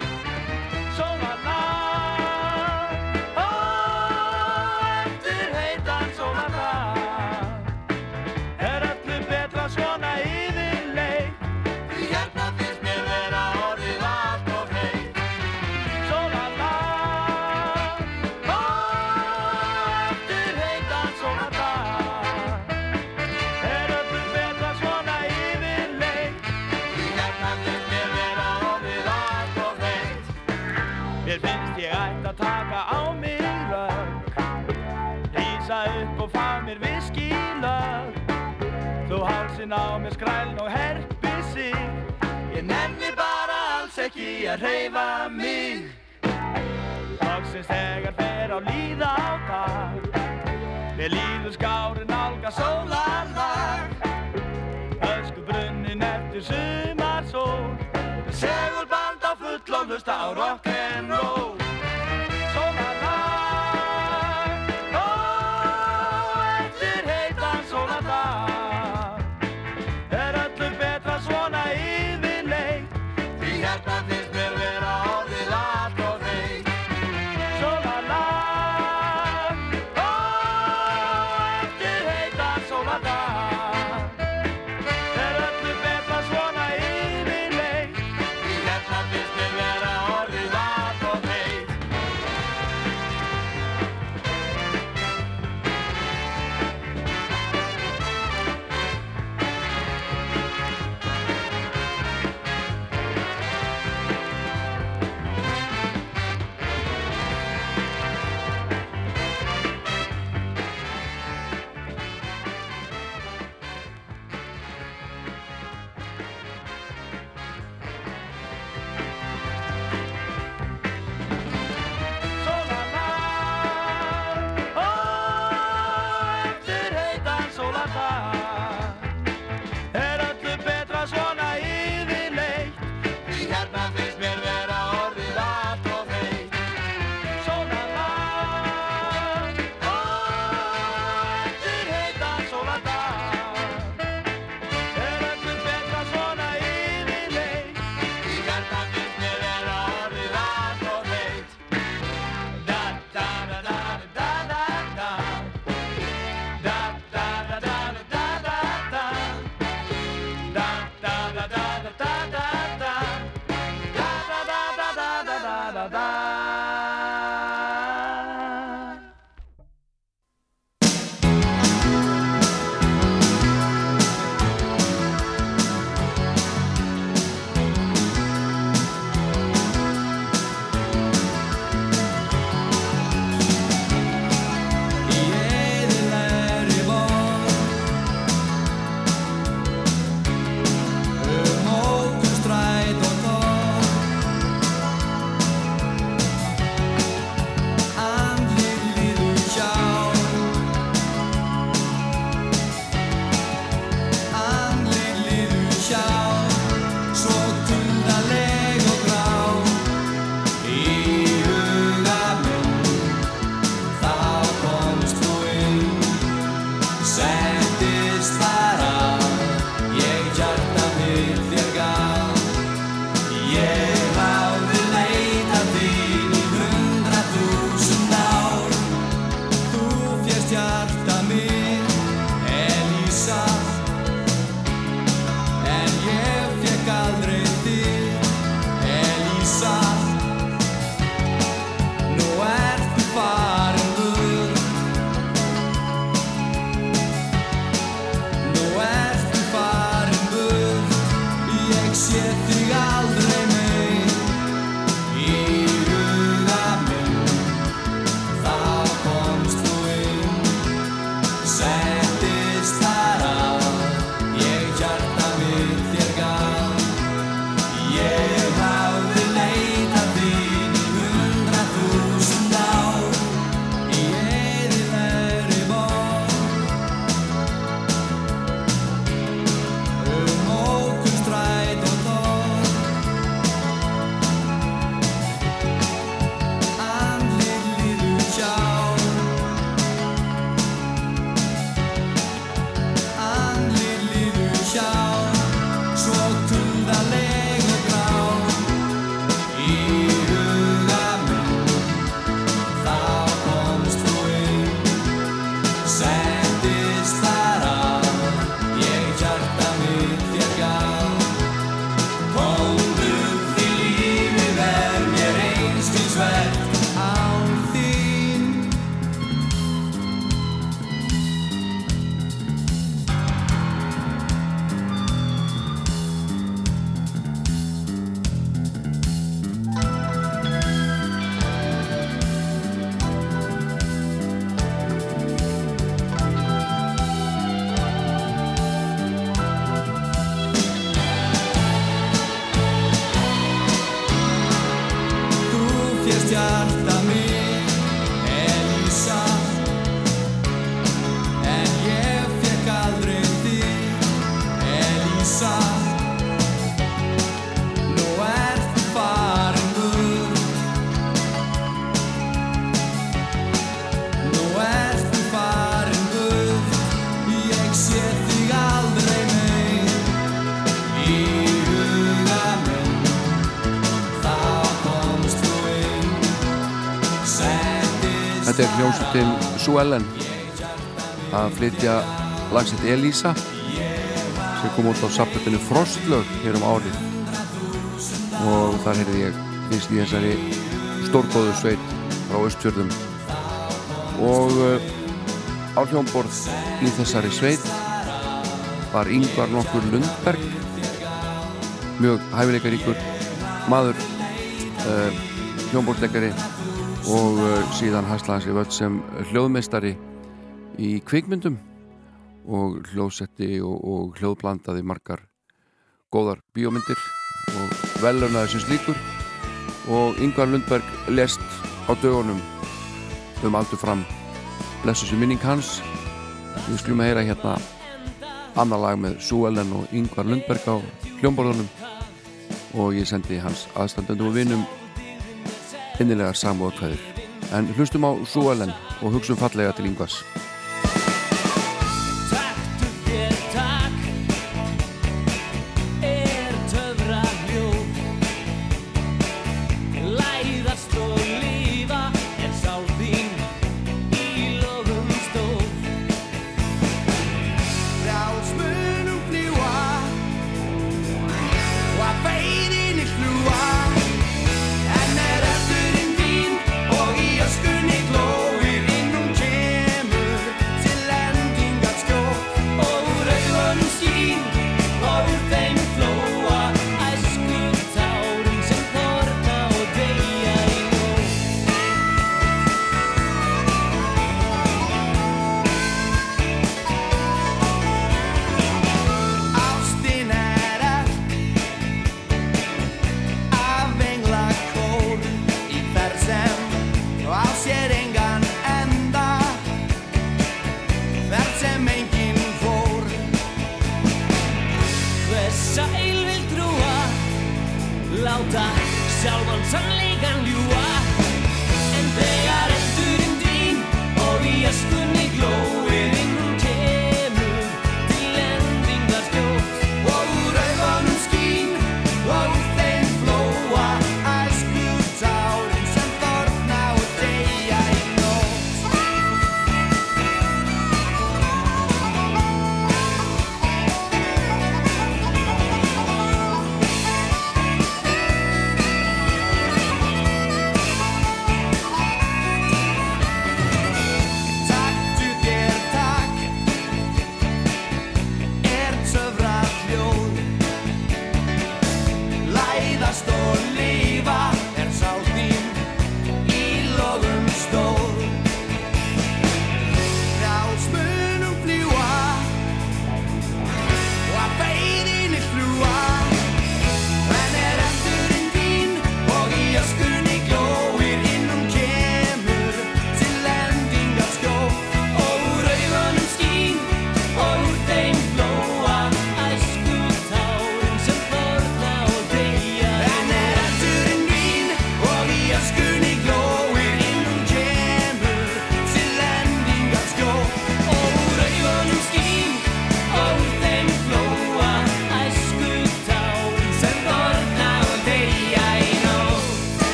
að reyfa mig. Loksins þegar fer á líða á dag. Mér líður skárin álga sólarlag. Ösku brunnin eftir sumarsól. Segulband á full og hlusta á rock'n'roll Sue Ellen að flytja lagsitt Elisa sem kom út á saputinu Frostlög hér um árið. Og þar heyrði ég finnst í þessari stórgóðu sveit frá Östfjörðum og eh, áljónborð í þessari sveit var yngvar nokkur Lundberg mjög hæfileikaríkur maður eh, uh, hljómborðleikari og eh, síðan haslaði sér völd sem hljóðmestari í kvikmyndum og hljóðsetti og, og hljóðblandaði margar góðar bíómyndir og velunaði sem slíkur. Og Yngvar Lundberg lest á dögunum um aldur fram. Blessu sem minning hans. Við skulum að heyra hérna annar lag með Sú Ellen og Yngvar Lundberg á hljómborðunum. Og ég sendi hans aðstandöndu og vinum innilegar samúðarkvæður. En hlustum á Súalen og hugsun fallega til yngvas.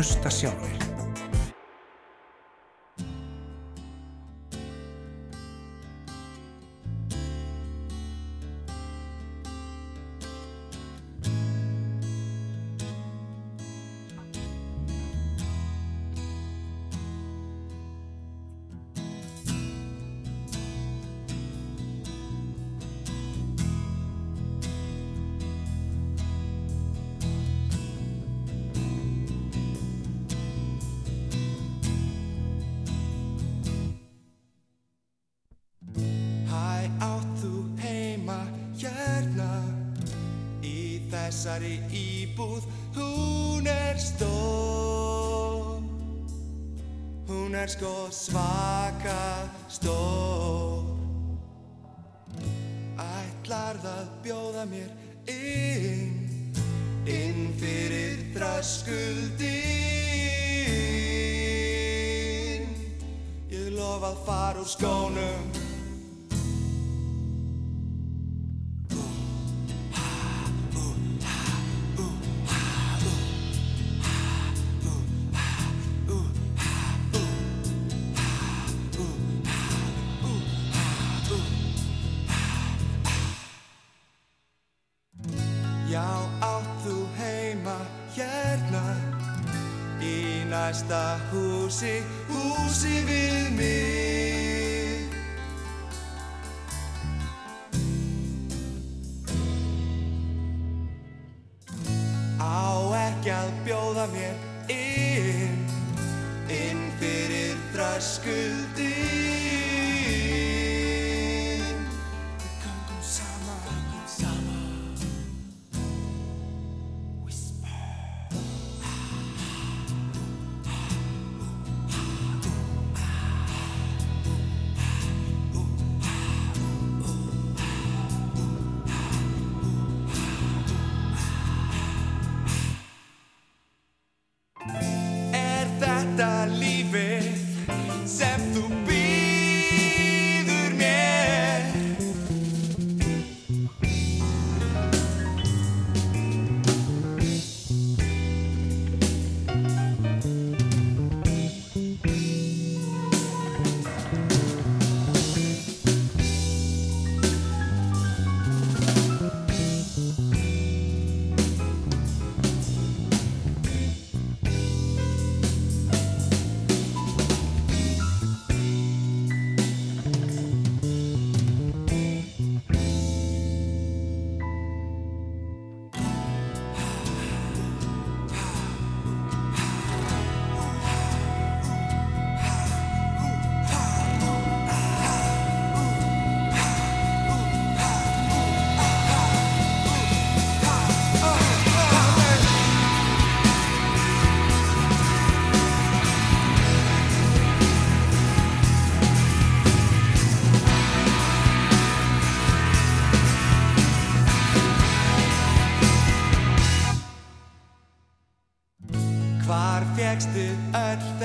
hlusta sjálfur. skuldin Ég lofa að fara úr skónum.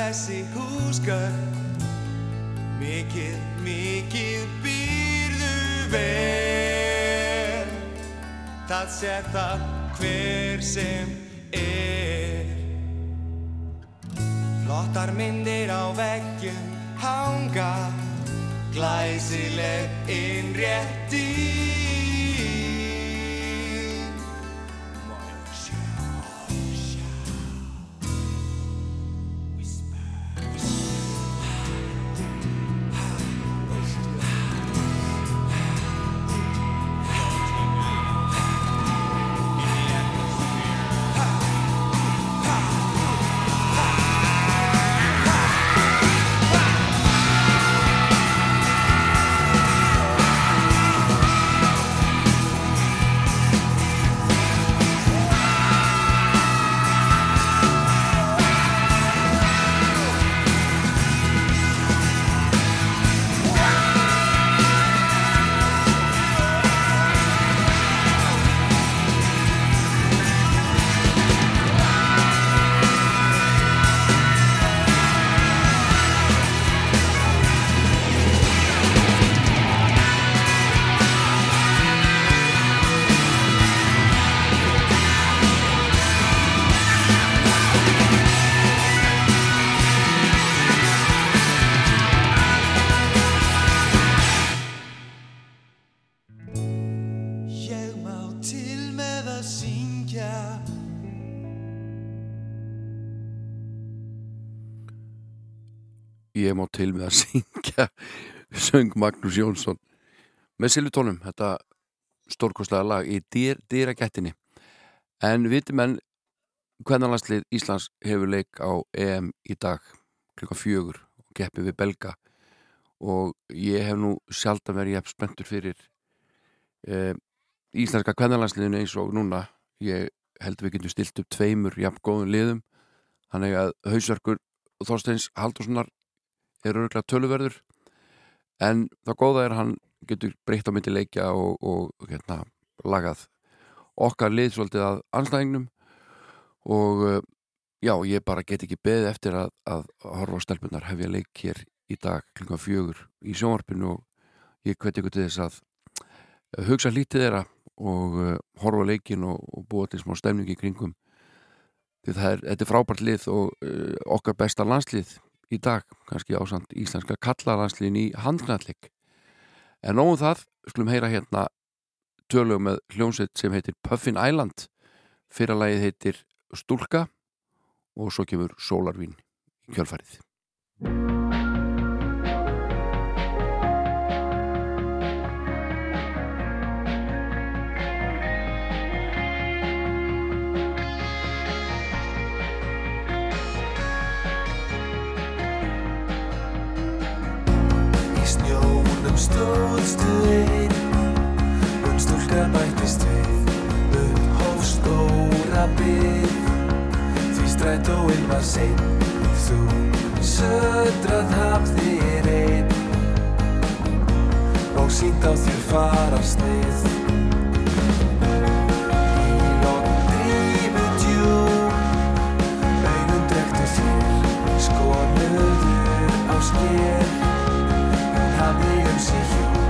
Þessi húsgögn? Mikið, mikið býrðu vel Það sér það hver sem Ég má til með að syngja söng Magnús Jónsson með Silvutónum, þetta stórkostlega lag í dyr, dýragættinni en viti menn hvernig landslið Íslands hefur leik á EM í dag klukka fjögur og keppi við Belga. Og ég hef nú sjaldan verið jafn spenntur fyrir e, íslenska kvennalandsliðinu eins og núna. Ég held við getum stilt upp tveimur jafn góðum liðum. Þannig að hausverkur Þorsteins Haldurssonar er örgulega töluverður en það góða er að hann getur breytt á myndi leikja og, og hérna, lagað okkar lið svolítið að anstæðingnum og uh, já, ég bara get ekki beðið eftir að, að horfa á stelpunar hefja leik hér í dag klukkan fjögur í sjónvarpinu og ég hveti ykkur til þess að hugsa lítið þeirra og uh, horfa leikin og, og búa til smá stemning í kringum. Því það er, þetta er frábært lið og uh, okkar besta landslið í dag, kannski ásand íslenska kallalandsliðin í handknallik en nóðum það, skulum heyra hérna tölum með hljómsveit sem heitir Puffin Island. Fyrralagið heitir Stúlka og svo kemur Sólarvín í kjölfarið stóðstu einn Unn stúlka bættist við. Upp hófstóra byrð Því strætóinn var sein Þú södrað hafðir einn Og sínt á þér farast nið Gabriel se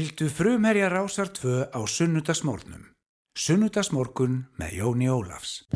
Fylgdu frumherja rásar tvö á sunnudagsmórnum. Sunnudagsmórkun með Jóni Ólafs.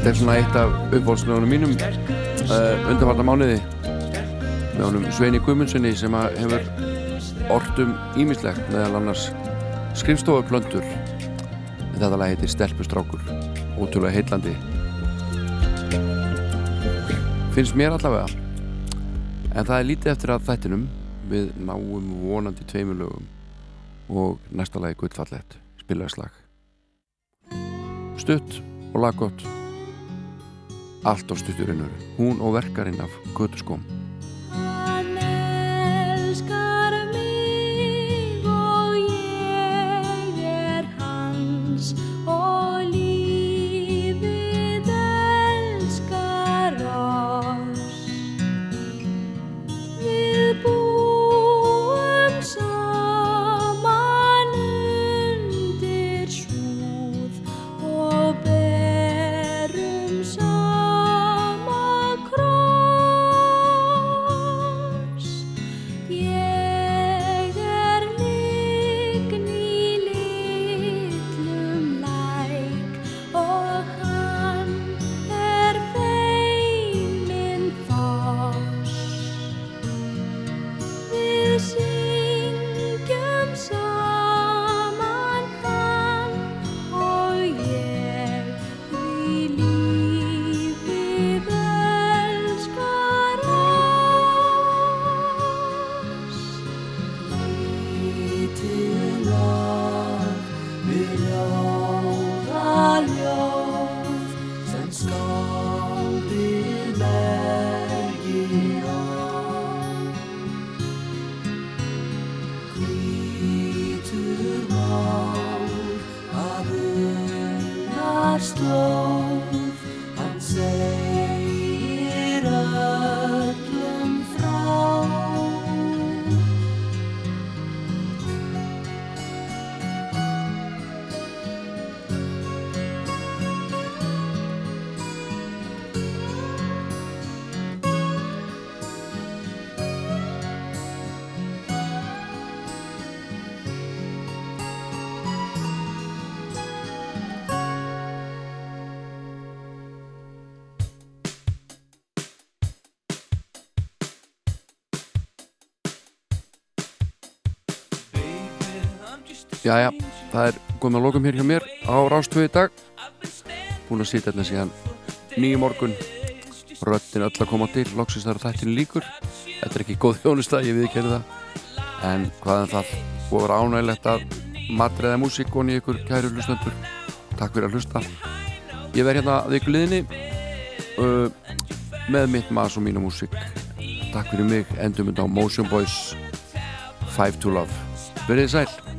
þetta er svona eitt af uppvólslögunum mínum eh, uh, undanvarta mánuði. Með honum Sveini Guðmundssoni sem hefur orðum ímislegt meðal annars skrifstofuplöndur en þetta lag heitir Stelpustrákur ótrúlega heitlandi finnst mér allavega en það er lítið eftir að þættinum. Við náum vonandi tveimilögum og næsta lagi gullfallett spilaðslag stutt og laggótt allt á stutturvinnur, hún og verkarinn af Göturskóm Jæja, það er komið að lokum hér hjá mér á Rástöðu í dag. Búin að sitja hérna síðan nýju morgun. Röttin öll að koma til, loksist þar þættinu líkur Þetta er ekki góð þjónusta, ég viðkerði það. En hvað en það búið að vera ánægilegt að matræða músík og nýja ykkur kæru hlustöndur Takk fyrir að hlusta. Ég verð hérna að ykkur liðinni uh, með mitt maður og mínu músík. Takk fyrir mig, endum þetta á Motion Boys. 5 to Love. Verðið sæl